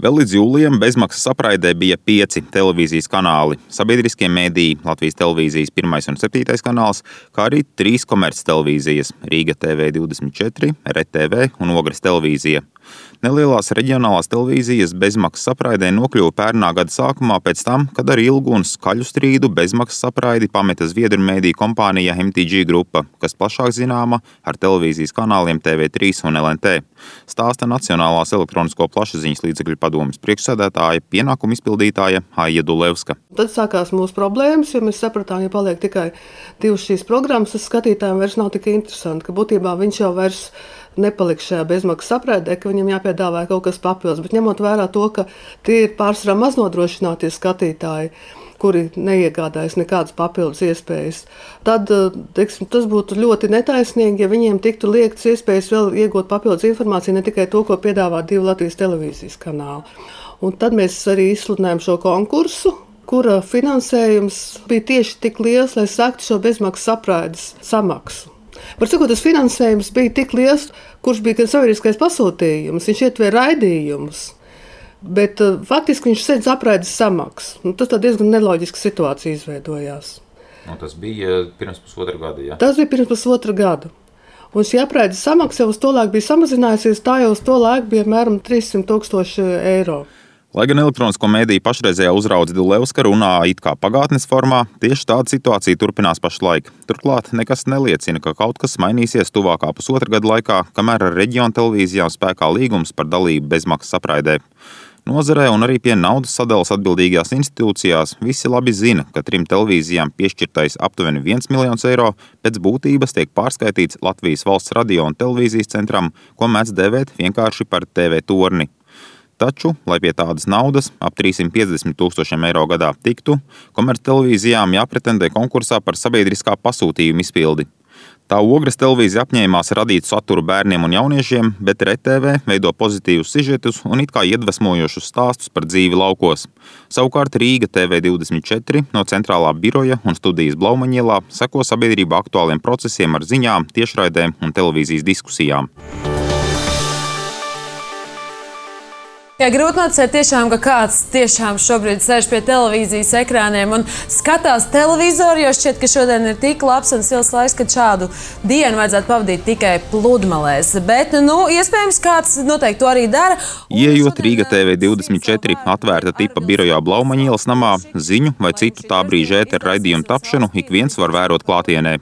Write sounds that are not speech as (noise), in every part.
Vēl līdz jūlijam bezmaksas apraidē bija pieci televīzijas kanāli - sabiedriskie mēdīji, Latvijas televīzijas 1 un 7 kanāls, kā arī trīs komerctelevīzijas - Rīga TV24, RTV un Ogres televīzija. Nelielās reģionālās televīzijas bezmaksas apraidē nokļuva pērnā gada sākumā pēc tam, kad ar ilgu un skaļu strīdu bezmaksas apraidi pameta Zviedru mēdīju kompānija MTG grupa, kas plašāk zināma ar televīzijas kanāliem TV3 un LNT. Stāsta Nacionālās elektronisko plašsaziņas līdzekļu padomas priekšsēdētāja pienākumu izpildītāja Aija Dulevska. Tad sākās mūsu problēmas, jo mēs sapratām, ja paliek tikai divas šīs programmas, tas skatītājiem vairs nav tik interesanti, ka būtībā viņš jau vairs nav nepaliks šajā bezmaksas apraidē, ka viņam jāpiedāvā kaut kas papildus. Bet ņemot vērā to, ka tie ir pārsvarā maznodrošinātie skatītāji, kuri neiegādājas nekādas papildus iespējas, tad teiksim, tas būtu ļoti netaisnīgi, ja viņiem tiktu liekts iespējas vēl iegūt papildus informāciju, ne tikai to, ko piedāvā divi Latvijas televīzijas kanāli. Un tad mēs arī izsludinājām šo konkursu, kura finansējums bija tieši tik liels, lai sektu šo bezmaksas apraides samaksu. Var sakot, tas finansējums bija tik liels, kurš bija gan sabiedriskais pasūtījums, viņš ietver raidījumus. Bet uh, faktiski viņš sēdz apraides samaksu. Nu, tas diezgan neloģiska situācija izveidojās. Un tas bija pirms pusotra gada. Ja? Tas bija pirms pusotra gada. Un šī apraides samaksa jau uz to laiku bija samazinājusies. Tā jau uz to laiku bija apmēram 300 tūkstoši eiro. Lai gan elektronisko mēdīju pašreizējā uzraudzīja Dulevska runā it kā pagātnes formā, tieši tāda situācija turpinās pašlaik. Turklāt nekas neliecina, ka kaut kas mainīsies tuvākā pusotra gada laikā, kamēr ar reģionu televīzijām spēkā līgums par dalību bezmaksas apraidē. Nozarē un arī pie naudas sadalas atbildīgajās institūcijās visi labi zina, ka trim televīzijām piešķirtais aptuveni 1 miljons eiro pēc būtības tiek pārskaitīts Latvijas valsts radio un televīzijas centram, ko mēdz dēvēt vienkārši par TV torni. Taču, lai pie tādas naudas, ap 350 tūkstošiem eiro gadā tiktu, komerctelevīzijām jāpretendē konkursā par sabiedriskā pasūtījuma izpildi. Tā ogres televīzija apņēmās radīt saturu bērniem un jauniešiem, bet RTV veido pozitīvus sižetus un it kā iedvesmojošus stāstus par dzīvi laukos. Savukārt Rīga TV24 no centrālā biroja un studijas Blaumaņielā seko sabiedrību aktuāliem procesiem ar ziņām, tiešraidēm un televīzijas diskusijām. Jā, grūti noticēt, tiešām, ka kāds tiešām šobrīd sēž pie televīzijas ekrāniem un skatās televizoru, jo šķiet, ka šodien ir tik labs un silts laiks, ka šādu dienu vajadzētu pavadīt tikai pludmalēs. Bet, nu, iespējams, kāds noteikti to arī dara. Iejot Rīga TV 24 atvērta tipa birojā Blaumaņielas namā, ziņu vai citu tā brīža ēteru raidījumu tapšanu ik viens var vērot klātienē.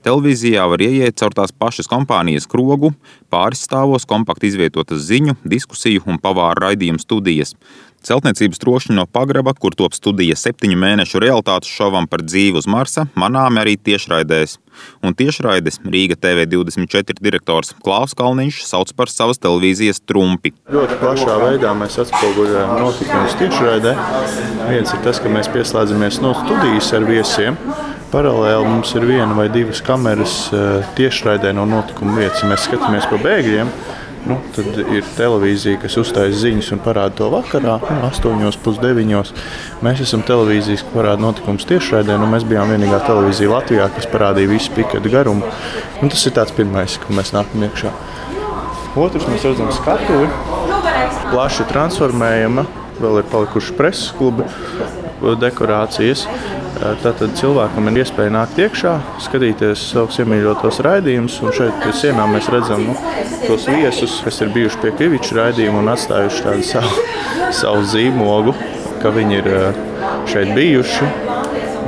Televīzijā var ieiet caur tās pašas kompānijas krogu, pāris stāvos kompakti izvietotas ziņu, diskusiju un pavāru raidījumu studijas. Celtniecības trošņi no pagraba, kur top studija septiņu mēnešu realitātes šovam par dzīvi uz Marsa, manām arī tiešraidēs. Un tiešraides Rīga TV24 direktors Klaus Kalniņš sauc par savas televīzijas trumpi. Ļoti plašā veidā mēs atspoguļojam notikumus tiešraidē. Viens ir tas, ka mēs pieslēdzamies no studijas ar viesiem. Paralēli mums ir viena vai divas kameras eh, tiešraidē no notikuma vietas. Mēs skatāmies pa bēgļiem. Nu, tad ir televīzija, kas uzstājas ziņas un parāda to vakarā, nu, 8,9. Mēs esam televīzijas, kas parāda notikumus tiešraidē. Nu, mēs bijām vienīgā televīzija Latvijā, kas parādīja visu pikētu garumu. Un tas ir tāds pirmais, ko mēs nākam iekšā. Otrs mēs redzam skatuvi, plaši transformējama, vēl ir palikuši preses klubi, dekorācijas. Tātad cilvēkam ir iespēja nākt iekšā, skatīties savus iemīļotos raidījumus. Šeit pie sienām mēs redzam nu, tos viesus, kas ir bijuši pie Kaviča raidījuma un atstājuši tādu (laughs) savu, savu zīmogu, ka viņi ir šeit bijuši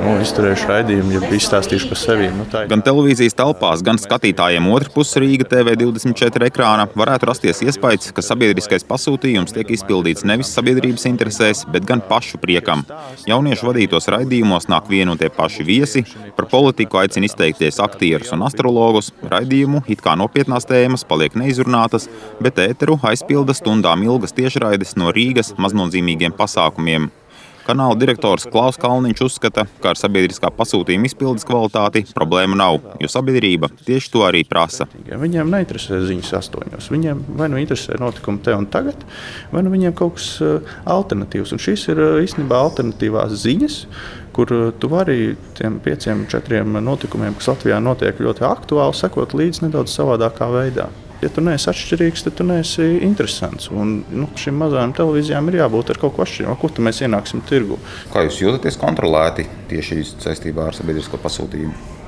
nu, izturējuši raidījumu, ja izstāstījuši par sevi. Nu, tā. gan televīzijas telpās, gan skatītājiem otrā pusē Rīga TV24 ekrāna varētu rasties iespējas, ka sabiedriskais pasūtījums tiek izpildīts nevis sabiedrības interesēs, bet gan pašu priekam. Jauniešu vadītos raidījumos nāk vieni un tie paši viesi, par politiku aicina izteikties aktierus un astrologus. Raidījumu it kā nopietnās tēmas paliek neizrunātas, bet ēteru aizpilda stundām ilgas tiešraides no Rīgas maznozīmīgiem pasākumiem. Kanāla direktors Klaus Kalniņš uzskata, ka ar sabiedriskā pasūtījuma izpildes kvalitāti problēmu nav, jo sabiedrība tieši to arī prasa. Viņiem neinteresē ziņas astoņos. Viņiem vai nu interesē notikumi te un tagad, vai nu viņiem kaut kas eh, alternatīvs. Un šīs ir eh, īstenībā alternatīvās ziņas kur eh, tu vari tiem pieciem, četriem notikumiem, kas Latvijā notiek ļoti aktuāli, sekot līdzi nedaudz savādākā veidā. Ja tu neesi atšķirīgs, tad tu neesi interesants. Un, nu, šīm mazām televīzijām ir jābūt ar kaut ko atšķirīgam, kur mēs ienāksim tirgu. Kā jūs jūtaties kontrolēti tieši saistībā ar sabiedrisko pasūtījumu?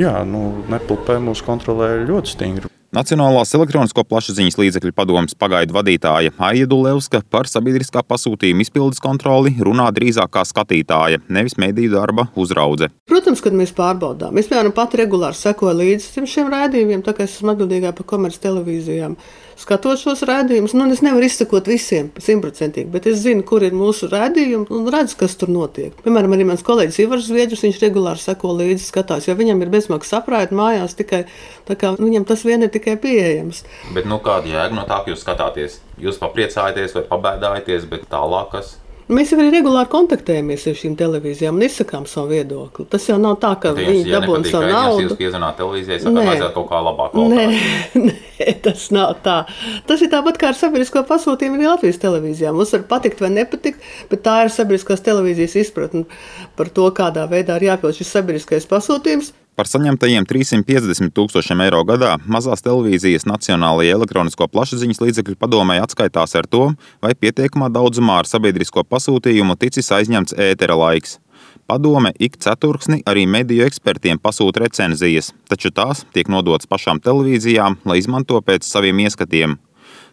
Jā, nu, Nepilpē mūs kontrolē ļoti stingri. Nacionālās elektronisko plašsaziņas līdzekļu padomes pagaidu vadītāja Aija Dulevska par sabiedriskā pasūtījuma izpildes kontroli runā drīzāk kā skatītāja, nevis mediju darba uzraudze. Protams, kad mēs pārbaudām, es piemēram pat regulāri sekoju līdzi šiem rādījumiem, tā kā es esmu atbildīgā par komerci televīzijām skatot šos rādījumus. Nu, es nevaru izsekot visiem simtprocentīgi, bet es zinu, kur ir mūsu rādījumi un redzu, kas tur notiek. Piemēram, arī mans kolēģis Ivars Zviedrs, viņš regulāri seko līdzi, skatās, jo viņam ir bezmaksas aprāta mājās tikai viņam tas vien ir tikai pieejams. Bet nu, kāda jēga no tā, ka jūs skatāties? Jūs papriecājaties vai pabēdājaties, bet tālāk kas? Mēs jau arī regulāri kontaktējamies ar šīm televīzijām un izsakām savu viedokli. Tas jau nav tā, ka viņi ja dabūna savu naudu. Jūs piezvanāt televīzijai, sakāt, vajadzētu kaut kā labāk. Nē, (laughs) nē, tas nav tā. Tas ir tāpat kā ar sabiedrisko pasūtījumu arī Latvijas televīzijā. Mums var patikt vai nepatikt, bet tā ir sabiedriskās televīzijas izpratne par to, kādā veidā ir jāpild šis sabiedriskais pasūtījums. Par saņemtajiem 350 tūkstošiem eiro gadā mazās televīzijas Nacionālajai elektronisko plašsaziņas līdzekļu padomē atskaitās ar to, vai pietiekamā daudzumā ar sabiedrisko pasūtījumu ticis aizņemts ētera laiks. Padome ik ceturksni arī mediju ekspertiem pasūta recenzijas, taču tās tiek nodotas pašām televīzijām, lai izmanto pēc saviem ieskatiem.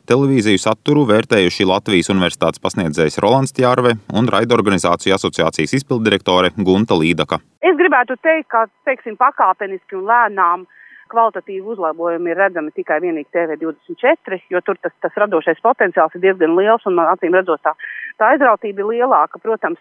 Televīziju saturu vērtējuši Latvijas Universitātes pasniedzējs Rolands Tjārve un raidorganizāciju asociācijas izpildirektore Gunta Līdaka. Es gribētu teikt, ka teiksim, pakāpeniski un lēnām kvalitatīvi uzlabojumi ir redzami tikai vienīgi TV24, jo tur tas, tas radošais potenciāls ir diezgan liels un acīm redzot tā, tā aizrautība ir lielāka. Protams,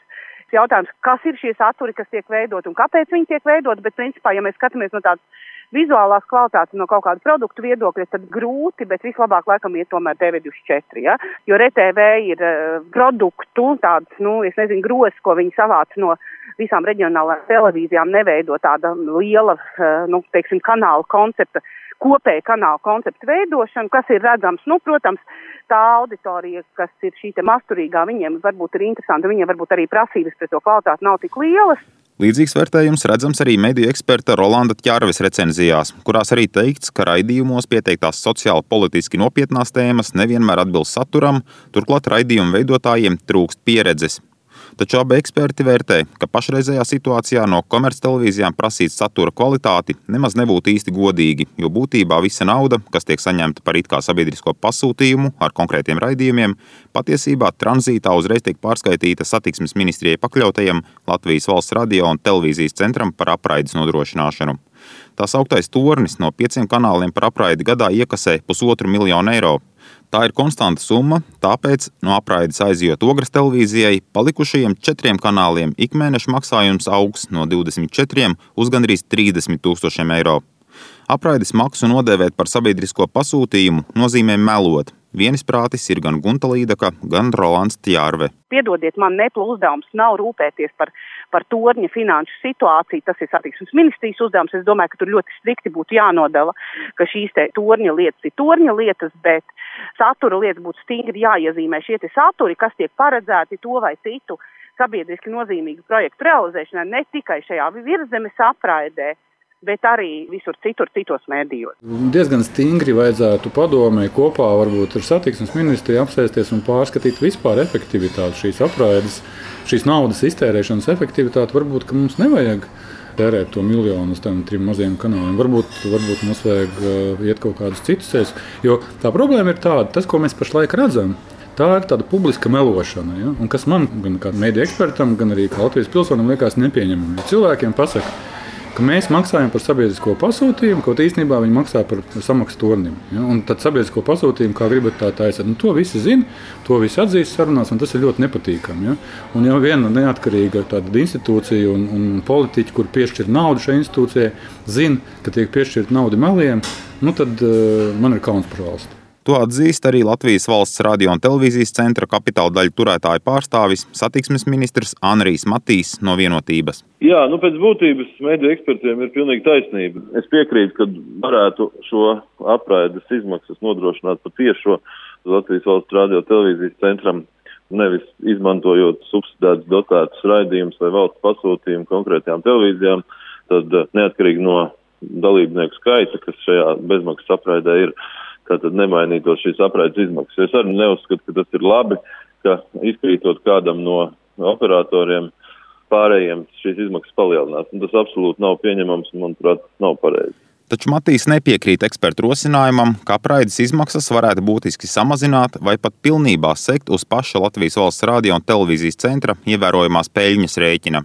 jautājums, kas ir šie saturi, kas tiek veidot un kāpēc viņi tiek veidot, bet principā, ja mēs skatāmies no tādas vizuālās kvalitātes no kaut kāda produktu viedokļa, tad grūti, bet vislabāk laikam iet tomēr TV24, ja? jo RTV ir uh, produktu tāds, nu, es nezinu, gros, ko viņi savāc no visām reģionālajām televīzijām, neveido tāda liela, uh, nu, teiksim, kanāla koncepta, kopēja kanāla koncepta veidošanu, kas ir redzams, nu, protams, tā auditorija, kas ir šī masturīgā, viņiem varbūt ir interesanti, viņiem varbūt arī prasības pret to kvalitāti nav tik lielas. Līdzīgs vērtējums redzams arī mediju eksperta Rolanda Čārves recenzijās, kurās arī teikts, ka raidījumos pieteiktās sociāli politiski nopietnās tēmas nevienmēr atbilst saturam, turklāt raidījumu veidotājiem trūkst pieredzes. Taču abi eksperti vērtē, ka pašreizējā situācijā no komerctelevīzijām prasīt satura kvalitāti nemaz nebūtu īsti godīgi, jo būtībā visa nauda, kas tiek saņemta par it kā sabiedrisko pasūtījumu ar konkrētiem raidījumiem, patiesībā tranzītā uzreiz tiek pārskaitīta satiksmes ministrijai pakļautajam Latvijas valsts radio un televīzijas centram par apraides nodrošināšanu. Tā sauktais tornis no pieciem kanāliem par apraidi gadā iekasē pusotru miljonu eiro. Tā ir konstanta summa, tāpēc no apraides aizjot Ogres televīzijai, palikušajiem četriem kanāliem ikmēneša maksājums augs no 24 uz gandrīz 30 tūkstošiem eiro. Apraides maksu nodēvēt par sabiedrisko pasūtījumu nozīmē melot, Vienisprātis ir gan Gunta Līdaka, gan Rolands Tjārve. Piedodiet, man neplu uzdevums nav rūpēties par, par torņa finanšu situāciju. Tas ir satiksmes ministrijas uzdevums. Es domāju, ka tur ļoti strikti būtu jānodala, ka šīs te torņa lietas ir torņa lietas, bet satura lietas būtu stingri jāiezīmē. Šie saturi, kas tiek paredzēti to vai citu sabiedriski nozīmīgu projektu realizēšanai, ne tikai šajā virzemes apraidē, bet arī visur citur, citos mēdījos. Diezgan stingri vajadzētu padomē kopā varbūt ar satiksmes ministriju apsēsties un pārskatīt vispār efektivitāti šīs apraides, šīs naudas iztērēšanas efektivitāti. Varbūt mums nevajag tērēt to miljonu uz tiem trim maziem kanāliem. Varbūt, varbūt mums vajag uh, iet kaut kādus citus ceļus. Jo tā problēma ir tāda, tas, ko mēs pašlaik redzam. Tā ir tāda publiska melošana, ja? Un kas man, gan kā mēdīņu ekspertam, gan arī Latvijas pilsonim, liekas nepieņemami. Cilvēkiem pasaka, ka mēs maksājam par sabiedrisko pasūtījumu, kaut īstenībā viņi maksā par samaksu tornim. Ja? Un tad sabiedrisko pasūtījumu, kā gribat tā taisīt, nu, to visi zina, to visi atzīst sarunās, un tas ir ļoti nepatīkami. Ja? Un ja viena neatkarīga institūcija un, un politiķi, kur piešķir naudu šai institūcijai, zina, ka tiek piešķirta nauda meliem, nu, tad uh, man ir kauns par valsti. To atzīst arī Latvijas valsts radio un televīzijas centra kapitāla daļu turētāju pārstāvis satiksmes ministrs Anrijs Matīs no vienotības. Jā, nu pēc būtības mediju ekspertiem ir pilnīgi taisnība. Es piekrītu, ka varētu šo apraides izmaksas nodrošināt pa tiešo Latvijas valsts radio televīzijas centram nevis izmantojot subsidētas dotētas raidījumus vai valsts pasūtījumu konkrētajām televīzijām, tad neatkarīgi no dalībnieku skaita, kas šajā bezmaksas apraidē ir, tātad nemainītos šīs apraides izmaksas. Es arī neuzskatu, ka tas ir labi, ka izkrītot kādam no operatoriem, pārējiem šīs izmaksas palielinās. Un tas absolūti nav pieņemams un, manuprāt, nav pareizi. Taču Matīs nepiekrīt ekspertu rosinājumam, ka apraides izmaksas varētu būtiski samazināt vai pat pilnībā sekt uz paša Latvijas valsts radio un televīzijas centra ievērojamās peļņas rēķina.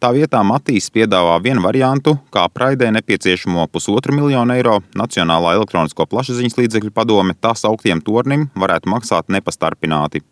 Tā vietā Matīs piedāvā vienu variantu, kā apraidē nepieciešamo pusotru miljonu eiro Nacionālā elektronisko plašsaziņas līdzekļu padome tā sauktiem tornim varētu maksāt nepastarpināti.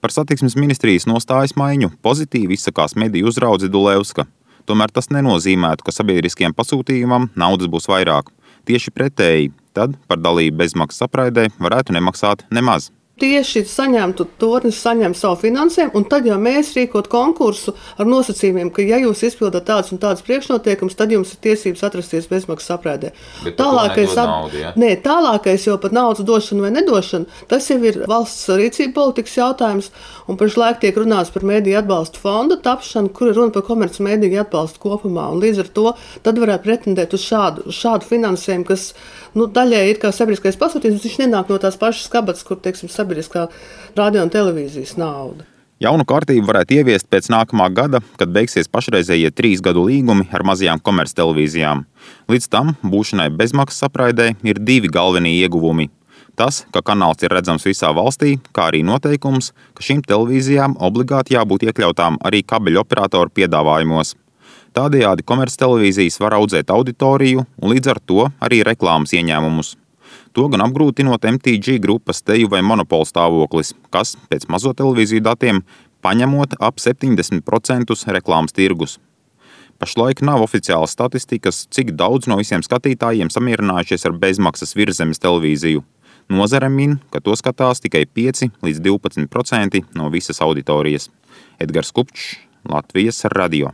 Par satiksmes ministrijas nostājas maiņu pozitīvi izsakās mediju uzraudze Dulevska. Tomēr tas nenozīmētu, ka sabiedriskiem pasūtījumam naudas būs vairāk. Tieši pretēji, tad par dalību bezmaksas apraidē varētu nemaksāt nemaz tieši saņemtu tornis, saņemt savu finansējumu, un tad jau mēs rīkot konkursu ar nosacījumiem, ka, ja jūs izpildat tādus un tādus priekšnotiekumus, tad jums ir tiesības atrasties bezmaksas aprēdē. Tālākais, ap... naudu, ja? Nē, tālākais jau par naudas došanu vai nedošanu, tas jau ir valsts rīcība politikas jautājums, un pašlaik tiek runāts par mediju atbalstu fondu tapšanu, kur ir runa par komerci mediju atbalstu kopumā, un līdz ar to tad varētu pretendēt uz šādu, šādu finansējumu, kas nu, daļai ir kā sabiedriskais pasūtījums, viņš nenāk no tās pašas kabatas, kur, teiksim, sabiedriskā radio un televīzijas nauda. Jaunu kārtību varētu ieviest pēc nākamā gada, kad beigsies pašreizējie trīs gadu līgumi ar mazajām komerctelevīzijām. Līdz tam būšanai bezmaksas apraidē ir divi galvenie ieguvumi. Tas, ka kanāls ir redzams visā valstī, kā arī noteikums, ka šīm televīzijām obligāti jābūt iekļautām arī kabeļu operatoru piedāvājumos. Tādējādi komerctelevīzijas var audzēt auditoriju un līdz ar to arī reklāmas ieņēmumus. To gan apgrūtinot MTG grupas teju vai monopola stāvoklis, kas pēc mazo televīziju datiem paņemot ap 70% reklāmas tirgus. Pašlaik nav oficiālas statistikas, cik daudz no visiem skatītājiem samierinājušies ar bezmaksas virzemes televīziju. Nozare min, ka to skatās tikai 5 līdz 12% no visas auditorijas. Edgars Kupčs, Latvijas radio.